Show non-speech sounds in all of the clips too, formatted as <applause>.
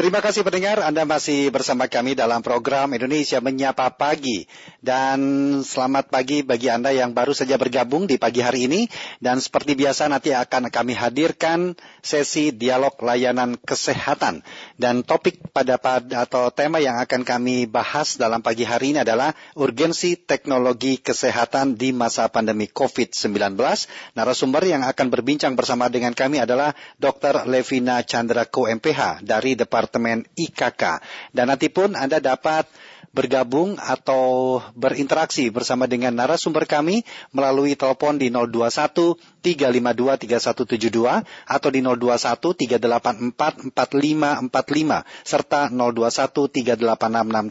Terima kasih pendengar, Anda masih bersama kami dalam program Indonesia Menyapa Pagi. Dan selamat pagi bagi Anda yang baru saja bergabung di pagi hari ini. Dan seperti biasa nanti akan kami hadirkan sesi dialog layanan kesehatan. Dan topik pada, atau tema yang akan kami bahas dalam pagi hari ini adalah urgensi teknologi kesehatan di masa pandemi COVID-19. Narasumber yang akan berbincang bersama dengan kami adalah Dr. Levina Chandra Ko MPH dari Departemen Departemen IKK. Dan nanti pun Anda dapat bergabung atau berinteraksi bersama dengan narasumber kami melalui telepon di 021 352 3172 atau di 021 384 4545 serta 021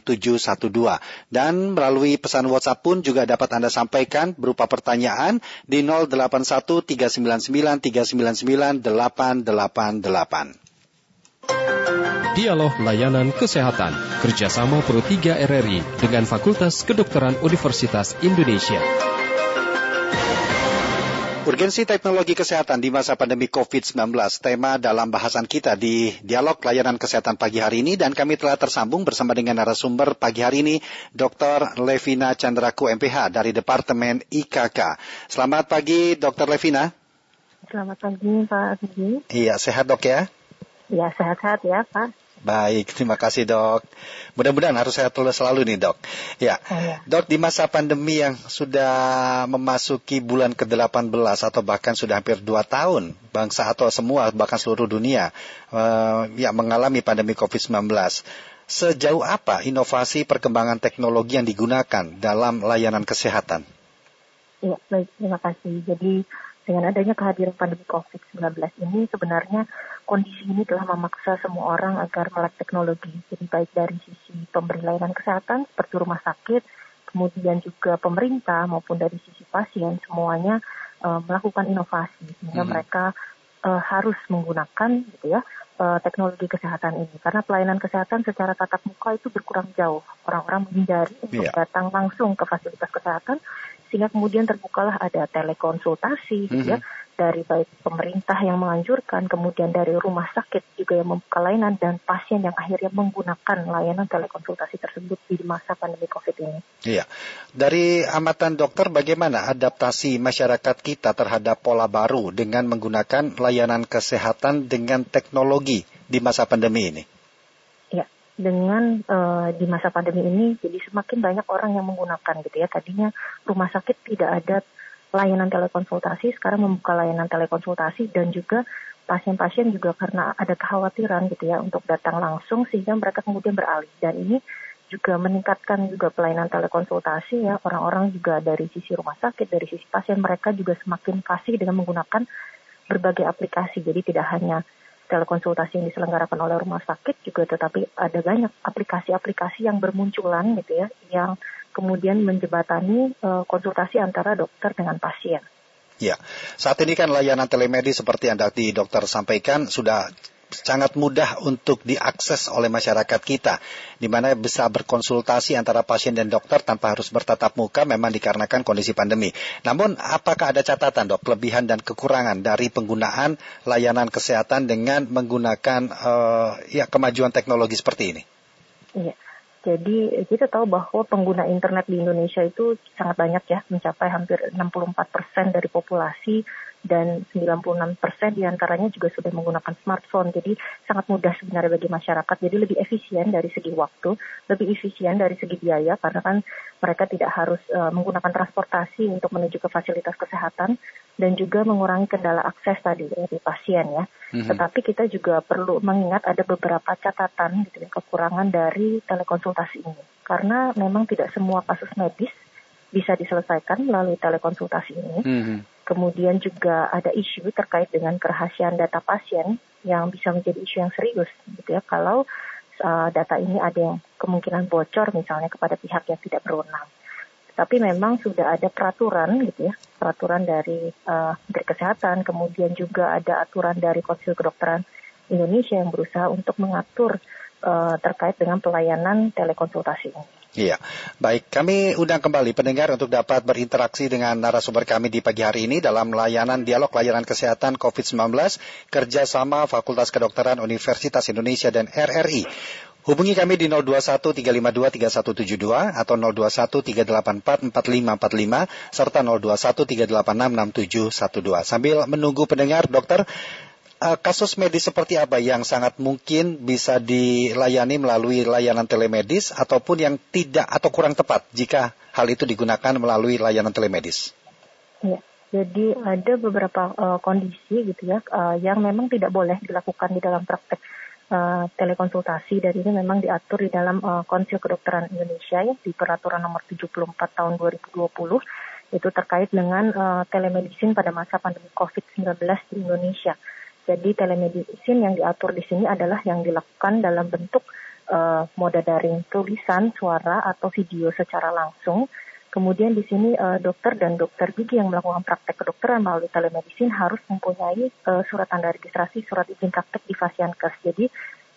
3866712 dan melalui pesan WhatsApp pun juga dapat Anda sampaikan berupa pertanyaan di 081 399 399 888. Dialog Layanan Kesehatan kerjasama Pro 3 RRI dengan Fakultas Kedokteran Universitas Indonesia. Urgensi teknologi kesehatan di masa pandemi COVID-19, tema dalam bahasan kita di Dialog Layanan Kesehatan pagi hari ini dan kami telah tersambung bersama dengan narasumber pagi hari ini, Dr. Levina Chandraku MPH dari Departemen IKK. Selamat pagi, Dr. Levina. Selamat pagi, Pak. Iya, sehat dok ya? Ya, sehat-sehat ya, Pak. Baik, <laughs> terima kasih dok. Mudah-mudahan harus saya tulis selalu nih dok. Ya, oh, ya. dok di masa pandemi yang sudah memasuki bulan ke-18 atau bahkan sudah hampir 2 tahun, bangsa atau semua bahkan seluruh dunia uh, ya mengalami pandemi COVID-19. Sejauh apa inovasi perkembangan teknologi yang digunakan dalam layanan kesehatan? Ya, baik, terima kasih. Jadi dengan adanya kehadiran pandemi COVID-19 ini sebenarnya kondisi ini telah memaksa semua orang agar melek teknologi. Jadi baik dari sisi pemberi layanan kesehatan seperti rumah sakit, kemudian juga pemerintah maupun dari sisi pasien semuanya uh, melakukan inovasi sehingga hmm. mereka uh, harus menggunakan gitu ya uh, teknologi kesehatan ini karena pelayanan kesehatan secara tatap muka itu berkurang jauh orang-orang menghindari untuk yeah. datang langsung ke fasilitas kesehatan sehingga kemudian terbukalah ada telekonsultasi mm -hmm. ya dari baik pemerintah yang menganjurkan, kemudian dari rumah sakit juga yang membuka layanan dan pasien yang akhirnya menggunakan layanan telekonsultasi tersebut di masa pandemi COVID ini. Iya, dari amatan dokter bagaimana adaptasi masyarakat kita terhadap pola baru dengan menggunakan layanan kesehatan dengan teknologi di masa pandemi ini? Dengan uh, di masa pandemi ini jadi semakin banyak orang yang menggunakan gitu ya. Tadinya rumah sakit tidak ada layanan telekonsultasi sekarang membuka layanan telekonsultasi dan juga pasien-pasien juga karena ada kekhawatiran gitu ya untuk datang langsung sehingga mereka kemudian beralih. Dan ini juga meningkatkan juga pelayanan telekonsultasi ya. Orang-orang juga dari sisi rumah sakit dari sisi pasien mereka juga semakin fasih dengan menggunakan berbagai aplikasi. Jadi tidak hanya telekonsultasi yang diselenggarakan oleh rumah sakit juga tetapi ada banyak aplikasi-aplikasi yang bermunculan gitu ya yang kemudian menjebatani uh, konsultasi antara dokter dengan pasien. Ya, saat ini kan layanan telemedis seperti yang tadi dokter sampaikan sudah sangat mudah untuk diakses oleh masyarakat kita, di mana bisa berkonsultasi antara pasien dan dokter tanpa harus bertatap muka memang dikarenakan kondisi pandemi. Namun, apakah ada catatan dok, kelebihan dan kekurangan dari penggunaan layanan kesehatan dengan menggunakan uh, ya kemajuan teknologi seperti ini? Iya. Jadi kita tahu bahwa pengguna internet di Indonesia itu sangat banyak ya, mencapai hampir 64 persen dari populasi dan 96 persen di antaranya juga sudah menggunakan smartphone. Jadi sangat mudah sebenarnya bagi masyarakat. Jadi lebih efisien dari segi waktu, lebih efisien dari segi biaya karena kan mereka tidak harus uh, menggunakan transportasi untuk menuju ke fasilitas kesehatan dan juga mengurangi kendala akses tadi dari pasien ya. Mm-hmm. Tetapi kita juga perlu mengingat ada beberapa catatan gitu ya kekurangan dari telekonsultasi ini karena memang tidak semua kasus medis bisa diselesaikan melalui telekonsultasi ini. Mm-hmm. Kemudian juga ada isu terkait dengan kerahasiaan data pasien yang bisa menjadi isu yang serius gitu ya kalau uh, data ini ada yang kemungkinan bocor misalnya kepada pihak yang tidak berwenang. Tapi memang sudah ada peraturan gitu ya, peraturan dari uh, Menteri Kesehatan, kemudian juga ada aturan dari Konsil Kedokteran Indonesia yang berusaha untuk mengatur uh, terkait dengan pelayanan telekonsultasi ini. Iya, baik. Kami undang kembali pendengar untuk dapat berinteraksi dengan narasumber kami di pagi hari ini dalam layanan dialog layanan kesehatan COVID-19 kerjasama Fakultas Kedokteran Universitas Indonesia dan RRI. Hubungi kami di 0213523172 atau 0213844545 serta 0213866712. Sambil menunggu pendengar, dokter, uh, kasus medis seperti apa yang sangat mungkin bisa dilayani melalui layanan telemedis ataupun yang tidak atau kurang tepat jika hal itu digunakan melalui layanan telemedis? Ya, jadi ada beberapa uh, kondisi gitu ya uh, yang memang tidak boleh dilakukan di dalam praktek uh, telekonsultasi dan ini memang diatur di dalam uh, Konsil Kedokteran Indonesia ya di Peraturan Nomor 74 Tahun 2020 itu terkait dengan uh, telemedicine pada masa pandemi COVID-19 di Indonesia. Jadi telemedicine yang diatur di sini adalah yang dilakukan dalam bentuk uh, moda daring tulisan, suara atau video secara langsung. Kemudian di sini uh, dokter dan dokter gigi yang melakukan praktek kedokteran melalui telemedicine harus mempunyai uh, surat tanda registrasi, surat izin praktek di Fasiankes. Jadi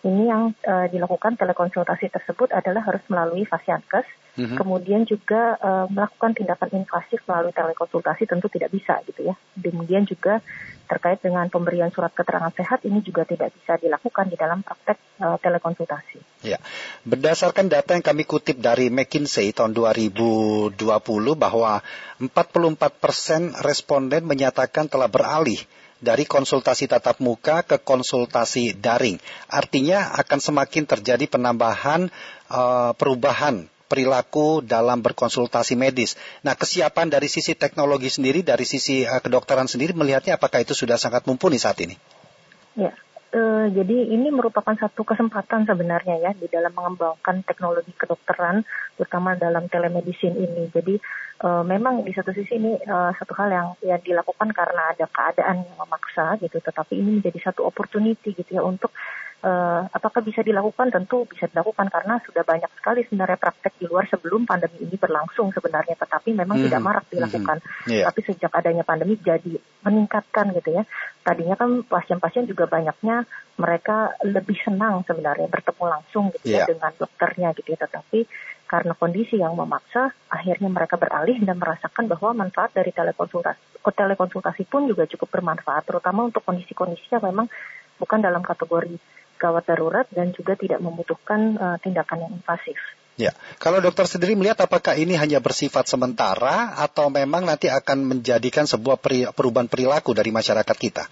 ini yang uh, dilakukan telekonsultasi tersebut adalah harus melalui Fasiankes. Mm-hmm. Kemudian juga uh, melakukan tindakan invasif melalui telekonsultasi tentu tidak bisa gitu ya. Kemudian juga terkait dengan pemberian surat keterangan sehat ini juga tidak bisa dilakukan di dalam praktek uh, telekonsultasi. Ya, berdasarkan data yang kami kutip dari McKinsey tahun 2020 bahwa 44 persen responden menyatakan telah beralih dari konsultasi tatap muka ke konsultasi daring. Artinya akan semakin terjadi penambahan uh, perubahan perilaku dalam berkonsultasi medis. Nah, kesiapan dari sisi teknologi sendiri, dari sisi uh, kedokteran sendiri, melihatnya apakah itu sudah sangat mumpuni saat ini? Ya, uh, jadi ini merupakan satu kesempatan sebenarnya ya di dalam mengembangkan teknologi kedokteran, terutama dalam telemedicine ini. Jadi uh, memang di satu sisi ini uh, satu hal yang ya dilakukan karena ada keadaan yang memaksa gitu, tetapi ini menjadi satu opportunity gitu ya untuk uh, apakah bisa dilakukan? Tentu bisa dilakukan karena sudah banyak sekali sebenarnya praktek di luar sebelum pandemi ini berlangsung sebenarnya, tetapi memang hmm. tidak marak dilakukan. Hmm. Yeah. Tapi sejak adanya pandemi jadi meningkatkan gitu ya. Tadinya kan pasien-pasien juga banyaknya mereka lebih senang sebenarnya bertemu langsung gitu yeah. ya iya. dengan dokternya gitu ya, tetapi karena kondisi yang memaksa, akhirnya mereka beralih dan merasakan bahwa manfaat dari telekonsultasi, telekonsultasi pun juga cukup bermanfaat, terutama untuk kondisi-kondisi yang memang bukan dalam kategori gawat darurat dan juga tidak membutuhkan uh, tindakan yang invasif. Ya, kalau dokter sendiri melihat apakah ini hanya bersifat sementara atau memang nanti akan menjadikan sebuah peri, perubahan perilaku dari masyarakat kita?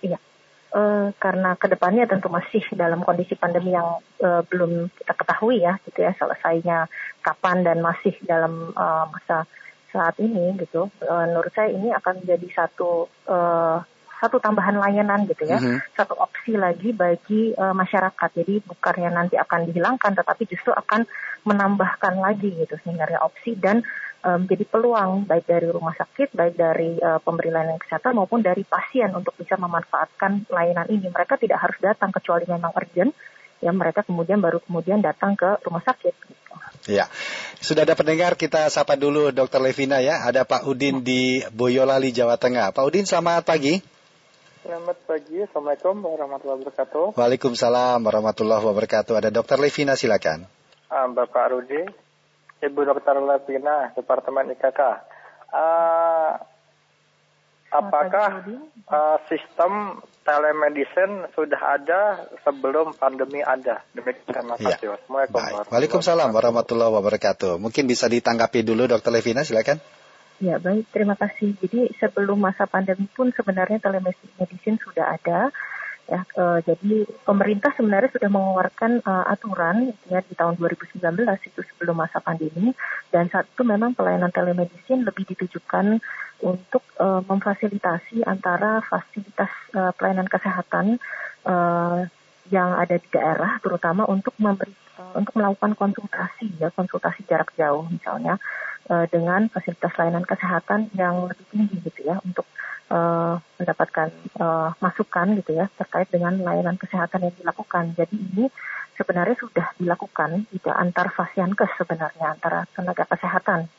Iya, uh, karena ke depannya tentu masih dalam kondisi pandemi yang uh, belum kita ketahui ya, gitu ya selesainya kapan dan masih dalam uh, masa saat ini gitu. Menurut saya ini akan menjadi satu satu tambahan layanan gitu ya, mm-hmm. satu opsi lagi bagi uh, masyarakat. Jadi bukannya nanti akan dihilangkan, tetapi justru akan menambahkan lagi gitu sebenarnya opsi dan um, jadi peluang baik dari rumah sakit, baik dari uh, pemberi layanan kesehatan maupun dari pasien untuk bisa memanfaatkan layanan ini. Mereka tidak harus datang kecuali memang urgent, ya mereka kemudian baru kemudian datang ke rumah sakit. Gitu. Ya, sudah ada pendengar kita sapa dulu Dr. Levina ya. Ada Pak Udin di Boyolali, Jawa Tengah. Pak Udin, selamat pagi. Selamat pagi, Assalamualaikum warahmatullahi wabarakatuh. Waalaikumsalam warahmatullahi wabarakatuh. Ada Dokter Levina, silakan. Uh, Bapak Rudi, Ibu Dokter Levina, Departemen IKK. Uh, ah, apakah uh, sistem telemedicine sudah ada sebelum pandemi ada? Demikian terima kasih. Ya. Waalaikumsalam warahmatullahi wabarakatuh. Mungkin bisa ditanggapi dulu Dokter Levina, silakan. Ya baik, terima kasih. Jadi sebelum masa pandemi pun sebenarnya telemedicine sudah ada. Ya, e, jadi pemerintah sebenarnya sudah mengeluarkan e, aturan ya di tahun 2019 itu sebelum masa pandemi dan saat itu memang pelayanan telemedicine lebih ditujukan untuk e, memfasilitasi antara fasilitas e, pelayanan kesehatan e, yang ada di daerah terutama untuk memberi untuk melakukan konsultasi ya konsultasi jarak jauh misalnya uh, dengan fasilitas layanan kesehatan yang lebih tinggi gitu ya untuk uh, mendapatkan uh, masukan gitu ya terkait dengan layanan kesehatan yang dilakukan. Jadi ini sebenarnya sudah dilakukan gitu antar fasiankes sebenarnya antara tenaga kesehatan.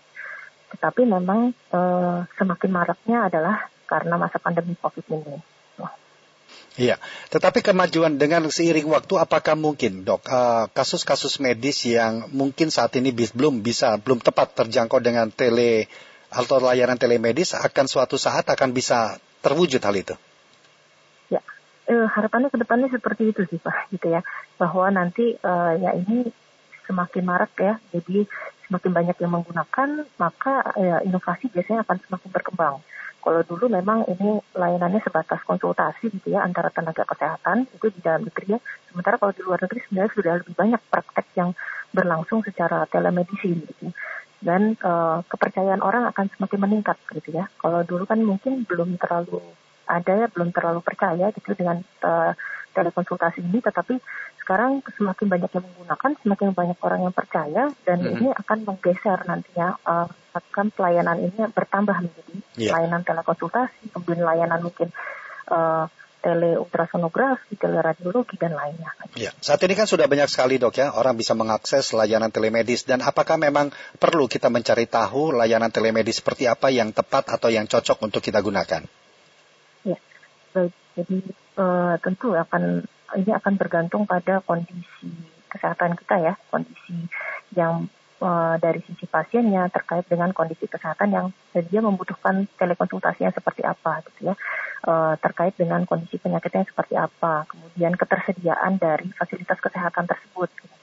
Tetapi memang uh, semakin maraknya adalah karena masa pandemi COVID ini. Iya, tetapi kemajuan dengan seiring waktu apakah mungkin dok eh, kasus-kasus medis yang mungkin saat ini belum bisa belum tepat terjangkau dengan tele atau layanan telemedis akan suatu saat akan bisa terwujud hal itu? Ya, eh, harapannya ke depannya seperti itu sih Pak, gitu ya, bahwa nanti uh, ya ini semakin marak ya, jadi semakin banyak yang menggunakan maka ya, inovasi biasanya akan semakin berkembang kalau dulu memang ini layanannya sebatas konsultasi gitu ya antara tenaga kesehatan itu di dalam negeri ya. Sementara kalau di luar negeri sebenarnya sudah lebih banyak praktek yang berlangsung secara telemedicine gitu. Dan uh, kepercayaan orang akan semakin meningkat gitu ya. Kalau dulu kan mungkin belum terlalu ada ya, belum terlalu percaya gitu dengan uh, telekonsultasi ini, tetapi sekarang semakin banyak yang menggunakan, semakin banyak orang yang percaya, dan mm -hmm. ini akan menggeser nantinya uh, akan pelayanan ini bertambah menjadi yeah. layanan telekonsultasi, kemudian layanan mungkin uh, tele ultrasonografi, teleradiologi dan lainnya. Ya, saat ini kan sudah banyak sekali dok ya orang bisa mengakses layanan telemedis dan apakah memang perlu kita mencari tahu layanan telemedis seperti apa yang tepat atau yang cocok untuk kita gunakan? Ya, baik. Jadi uh, tentu akan ini akan bergantung pada kondisi kesehatan kita ya, kondisi yang uh, dari sisi pasiennya terkait dengan kondisi kesehatan yang dia membutuhkan telekonsultasinya seperti apa gitu ya, uh, terkait dengan kondisi penyakitnya seperti apa, kemudian ketersediaan dari fasilitas kesehatan tersebut. Gitu.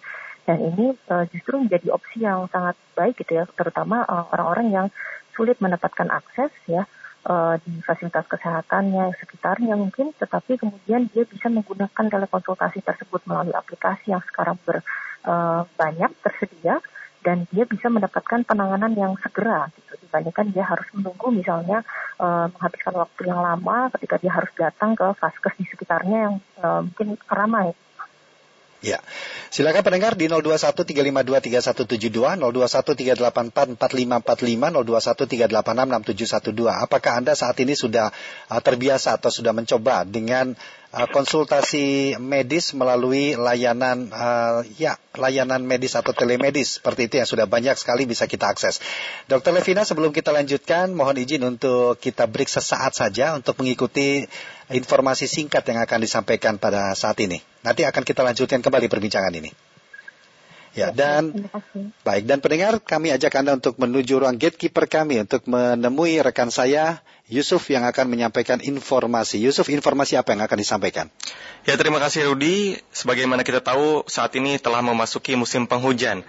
Dan ini uh, justru menjadi opsi yang sangat baik gitu ya, terutama orang-orang yang sulit mendapatkan akses ya di fasilitas kesehatannya sekitarnya mungkin, tetapi kemudian dia bisa menggunakan telekonsultasi tersebut melalui aplikasi yang sekarang ber, banyak tersedia dan dia bisa mendapatkan penanganan yang segera gitu. Dibandingkan dia harus menunggu misalnya uh, menghabiskan waktu yang lama ketika dia harus datang ke vaskes di sekitarnya yang uh, mungkin ramai. Ya, silakan pendengar di 0213523172, 0213844545, 0213866712. Apakah Anda saat ini sudah uh, terbiasa atau sudah mencoba dengan konsultasi medis melalui layanan uh, ya layanan medis atau telemedis seperti itu yang sudah banyak sekali bisa kita akses. Dokter Levina sebelum kita lanjutkan mohon izin untuk kita break sesaat saja untuk mengikuti informasi singkat yang akan disampaikan pada saat ini. Nanti akan kita lanjutkan kembali perbincangan ini. Ya, dan baik dan pendengar kami ajak Anda untuk menuju ruang gatekeeper kami untuk menemui rekan saya Yusuf yang akan menyampaikan informasi. Yusuf, informasi apa yang akan disampaikan? Ya, terima kasih Rudi. Sebagaimana kita tahu, saat ini telah memasuki musim penghujan.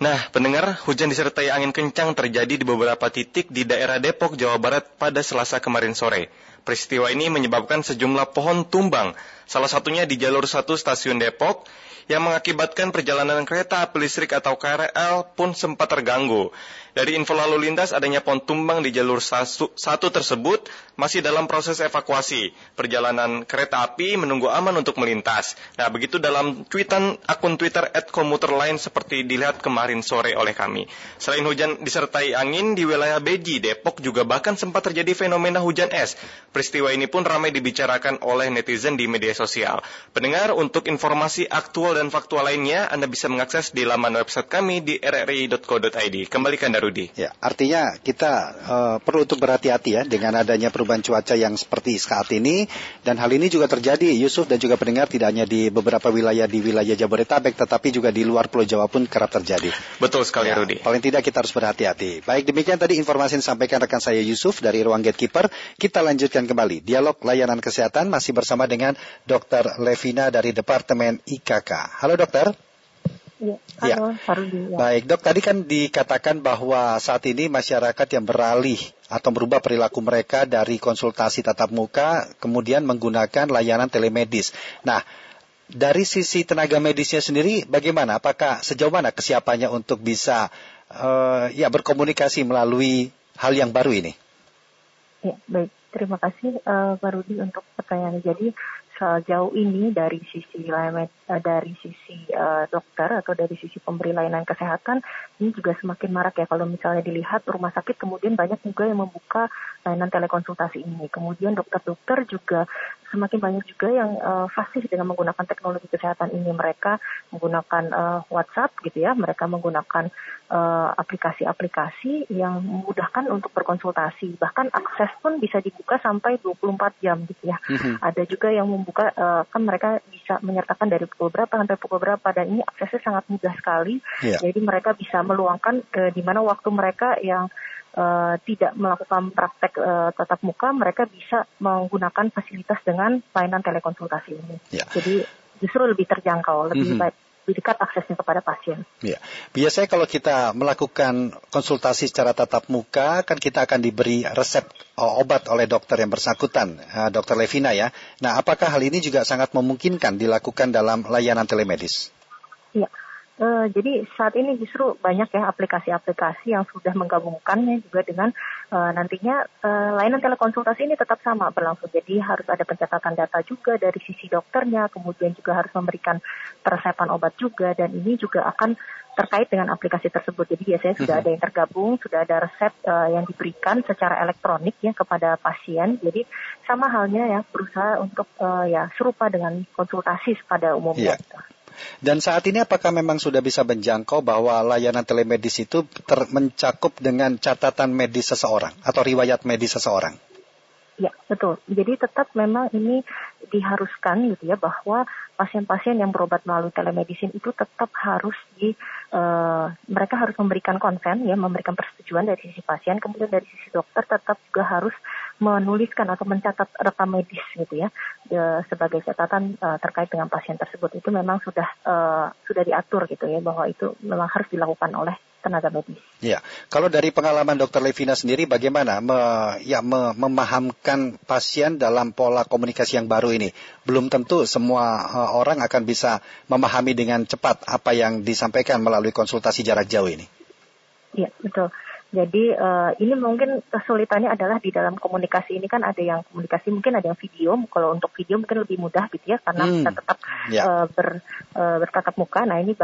Nah, pendengar, hujan disertai angin kencang terjadi di beberapa titik di daerah Depok, Jawa Barat pada Selasa kemarin sore. Peristiwa ini menyebabkan sejumlah pohon tumbang, salah satunya di jalur satu stasiun Depok, yang mengakibatkan perjalanan kereta api listrik atau KRL pun sempat terganggu. Dari info lalu lintas adanya pohon tumbang di jalur satu tersebut masih dalam proses evakuasi. Perjalanan kereta api menunggu aman untuk melintas. Nah, begitu dalam tweetan akun Twitter @komuter lain seperti dilihat kemarin sore oleh kami. Selain hujan disertai angin di wilayah Beji, Depok juga bahkan sempat terjadi fenomena hujan es. Peristiwa ini pun ramai dibicarakan oleh netizen di media sosial. Pendengar, untuk informasi aktual dan faktual lainnya, Anda bisa mengakses di laman website kami di rri.co.id. Kembalikan Rudi. Ya, artinya kita uh, perlu untuk berhati-hati ya dengan adanya perubahan cuaca yang seperti saat ini dan hal ini juga terjadi Yusuf dan juga pendengar tidak hanya di beberapa wilayah di wilayah Jabodetabek tetapi juga di luar Pulau Jawa pun kerap terjadi. Betul sekali ya, Rudi. Paling tidak kita harus berhati-hati. Baik demikian tadi informasi yang disampaikan rekan saya Yusuf dari ruang gatekeeper. Kita lanjutkan kembali dialog layanan kesehatan masih bersama dengan Dr. Levina dari Departemen IKK. Halo dokter. Ya, halo, ya. ya. Baik, dok. Tadi kan dikatakan bahwa saat ini masyarakat yang beralih atau merubah perilaku mereka dari konsultasi tatap muka, kemudian menggunakan layanan telemedis. Nah, dari sisi tenaga medisnya sendiri, bagaimana? Apakah sejauh mana kesiapannya untuk bisa uh, ya berkomunikasi melalui hal yang baru ini? Ya, baik. Terima kasih uh, Pak Rudi untuk pertanyaan. Jadi sejauh ini dari sisi eh, dari sisi uh, dokter atau dari sisi pemberi layanan kesehatan ini juga semakin marak ya. Kalau misalnya dilihat rumah sakit kemudian banyak juga yang membuka layanan telekonsultasi ini. Kemudian dokter-dokter juga semakin banyak juga yang uh, fasih dengan menggunakan teknologi kesehatan ini. Mereka menggunakan uh, WhatsApp gitu ya, mereka menggunakan aplikasi-aplikasi uh, yang memudahkan untuk berkonsultasi. Bahkan akses pun bisa dibuka sampai 24 jam gitu ya. Mm-hmm. Ada juga yang membuka uh, kan mereka bisa menyertakan dari pukul berapa sampai pukul berapa dan ini aksesnya sangat mudah sekali. Yeah. Jadi mereka bisa meluangkan uh, di mana waktu mereka yang uh, tidak melakukan praktek uh, tatap muka, mereka bisa menggunakan fasilitas dengan layanan telekonsultasi ini. Ya. Jadi justru lebih terjangkau, lebih mm -hmm. baik lebih dekat aksesnya kepada pasien. Ya. Biasanya kalau kita melakukan konsultasi secara tatap muka, kan kita akan diberi resep obat oleh dokter yang bersangkutan, dokter Levina ya. Nah, apakah hal ini juga sangat memungkinkan dilakukan dalam layanan telemedis? Iya. Uh, jadi saat ini justru banyak ya aplikasi-aplikasi yang sudah menggabungkannya juga dengan uh, nantinya uh, layanan telekonsultasi ini tetap sama berlangsung. Jadi harus ada pencatatan data juga dari sisi dokternya, kemudian juga harus memberikan peresepan obat juga dan ini juga akan terkait dengan aplikasi tersebut. Jadi biasanya sudah mhm. ada yang tergabung, sudah ada resep uh, yang diberikan secara elektronik ya kepada pasien. Jadi sama halnya ya berusaha untuk uh, ya serupa dengan konsultasi pada umumnya. Yeah. Dan saat ini apakah memang sudah bisa menjangkau bahwa layanan telemedis itu mencakup dengan catatan medis seseorang atau riwayat medis seseorang? Ya, betul. Jadi tetap memang ini diharuskan gitu ya bahwa pasien-pasien yang berobat melalui telemedicine itu tetap harus di uh, mereka harus memberikan konsen ya, memberikan persetujuan dari sisi pasien, kemudian dari sisi dokter tetap juga harus menuliskan atau mencatat rekam medis gitu ya e, sebagai catatan e, terkait dengan pasien tersebut itu memang sudah e, sudah diatur gitu ya bahwa itu memang harus dilakukan oleh tenaga medis. Ya, kalau dari pengalaman Dokter Levina sendiri bagaimana me, ya me, memahamkan pasien dalam pola komunikasi yang baru ini? Belum tentu semua uh, orang akan bisa memahami dengan cepat apa yang disampaikan melalui konsultasi jarak jauh ini. Iya, betul. Jadi uh, ini mungkin kesulitannya adalah di dalam komunikasi ini kan ada yang komunikasi mungkin ada yang video. Kalau untuk video mungkin lebih mudah gitu ya karena hmm. kita tetap yeah. Ya. uh, ber, uh, bertatap muka. Nah ini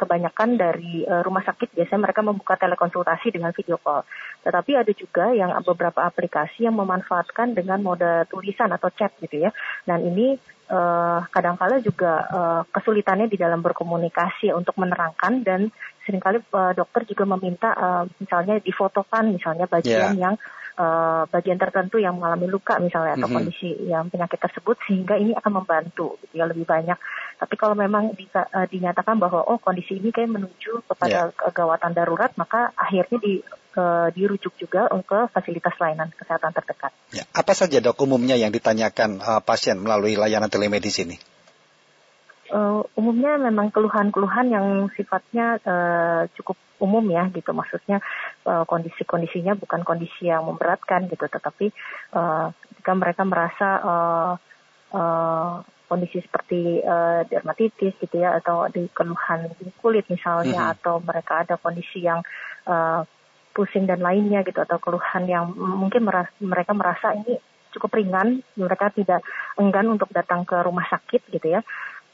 kebanyakan dari uh, rumah sakit biasanya mereka membuka telekonsultasi dengan video call. Tetapi ada juga yang beberapa aplikasi yang memanfaatkan dengan mode tulisan atau chat gitu ya. Dan ini uh, kadangkala juga uh, kesulitannya di dalam berkomunikasi untuk menerangkan dan sering kali uh, dokter juga meminta uh, misalnya difotokan misalnya bagian yeah. yang uh, bagian tertentu yang mengalami luka misalnya atau mm -hmm. kondisi yang penyakit tersebut sehingga ini akan membantu gitu ya lebih banyak. Tapi kalau memang di, uh, dinyatakan bahwa oh kondisi ini kayak menuju kepada yeah. kegawatan darurat maka akhirnya di uh, dirujuk juga ke fasilitas layanan kesehatan terdekat. Ya. Apa saja dok umumnya yang ditanyakan uh, pasien melalui layanan telemedicine ini? Uh, umumnya memang keluhan-keluhan yang sifatnya uh, cukup umum ya gitu. Maksudnya uh, kondisi-kondisinya bukan kondisi yang memberatkan gitu. Tetapi uh, ketika mereka merasa uh, uh, kondisi seperti uh, dermatitis gitu ya atau di keluhan di kulit misalnya mm -hmm. atau mereka ada kondisi yang uh, pusing dan lainnya gitu atau keluhan yang mungkin merasa, mereka merasa ini cukup ringan mereka tidak enggan untuk datang ke rumah sakit gitu ya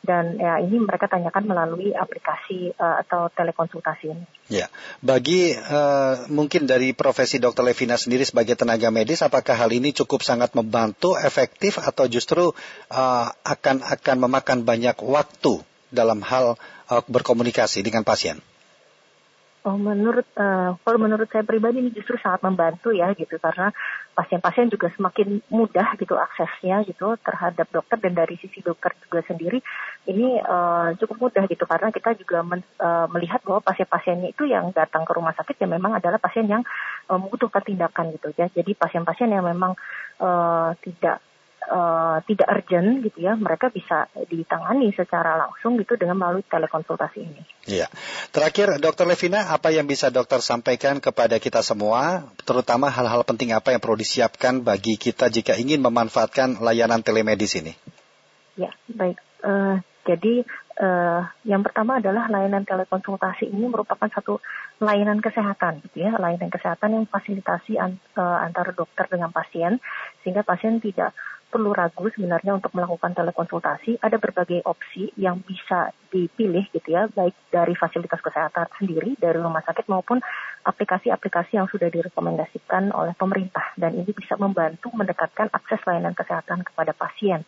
dan ya ini mereka tanyakan melalui aplikasi uh, atau telekonsultasi ini. Ya, bagi uh, mungkin dari profesi Dokter Levina sendiri sebagai tenaga medis, apakah hal ini cukup sangat membantu, efektif, atau justru uh, akan akan memakan banyak waktu dalam hal uh, berkomunikasi dengan pasien? Oh, menurut uh, kalau menurut saya pribadi ini justru sangat membantu ya gitu. Karena pasien-pasien juga semakin mudah gitu aksesnya gitu terhadap dokter. Dan dari sisi dokter juga sendiri ini uh, cukup mudah gitu. Karena kita juga men, uh, melihat bahwa pasien-pasiennya itu yang datang ke rumah sakit ya memang adalah pasien yang uh, membutuhkan tindakan gitu ya. Jadi pasien-pasien yang memang uh, tidak uh, tidak urgent gitu ya, mereka bisa ditangani secara langsung gitu dengan melalui telekonsultasi ini. Iya. Terakhir, Dokter Levina, apa yang bisa dokter sampaikan kepada kita semua, terutama hal-hal penting apa yang perlu disiapkan bagi kita jika ingin memanfaatkan layanan telemedis ini? Ya, baik. Uh, jadi uh, yang pertama adalah layanan telekonsultasi ini merupakan satu layanan kesehatan, gitu ya, layanan kesehatan yang fasilitasi an, uh, antara dokter dengan pasien, sehingga pasien tidak perlu ragu sebenarnya untuk melakukan telekonsultasi. Ada berbagai opsi yang bisa dipilih gitu ya, baik dari fasilitas kesehatan sendiri, dari rumah sakit maupun aplikasi-aplikasi yang sudah direkomendasikan oleh pemerintah. Dan ini bisa membantu mendekatkan akses layanan kesehatan kepada pasien.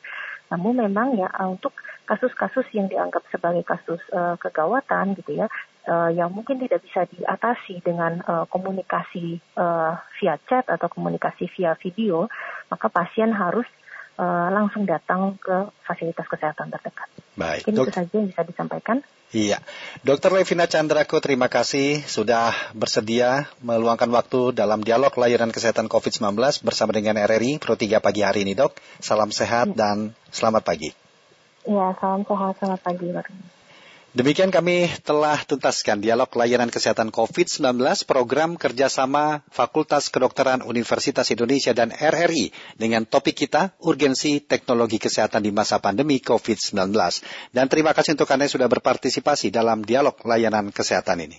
Namun memang ya untuk kasus-kasus yang dianggap sebagai kasus uh, kegawatan gitu ya, uh, yang mungkin tidak bisa diatasi dengan uh, komunikasi uh, via chat atau komunikasi via video, maka pasien harus uh, langsung datang ke fasilitas kesehatan terdekat. Baik. Mungkin itu saja yang bisa disampaikan. Iya, Dokter Levina Chandraku, terima kasih sudah bersedia meluangkan waktu dalam dialog layanan kesehatan COVID-19 bersama dengan RRI Pro 3 pagi hari ini, dok. Salam sehat ya. dan selamat pagi. Iya, salam sehat, selamat pagi. Demikian kami telah tuntaskan dialog layanan kesehatan COVID-19 program kerjasama Fakultas Kedokteran Universitas Indonesia dan RRI dengan topik kita urgensi teknologi kesehatan di masa pandemi COVID-19. Dan terima kasih untuk Anda yang sudah berpartisipasi dalam dialog layanan kesehatan ini.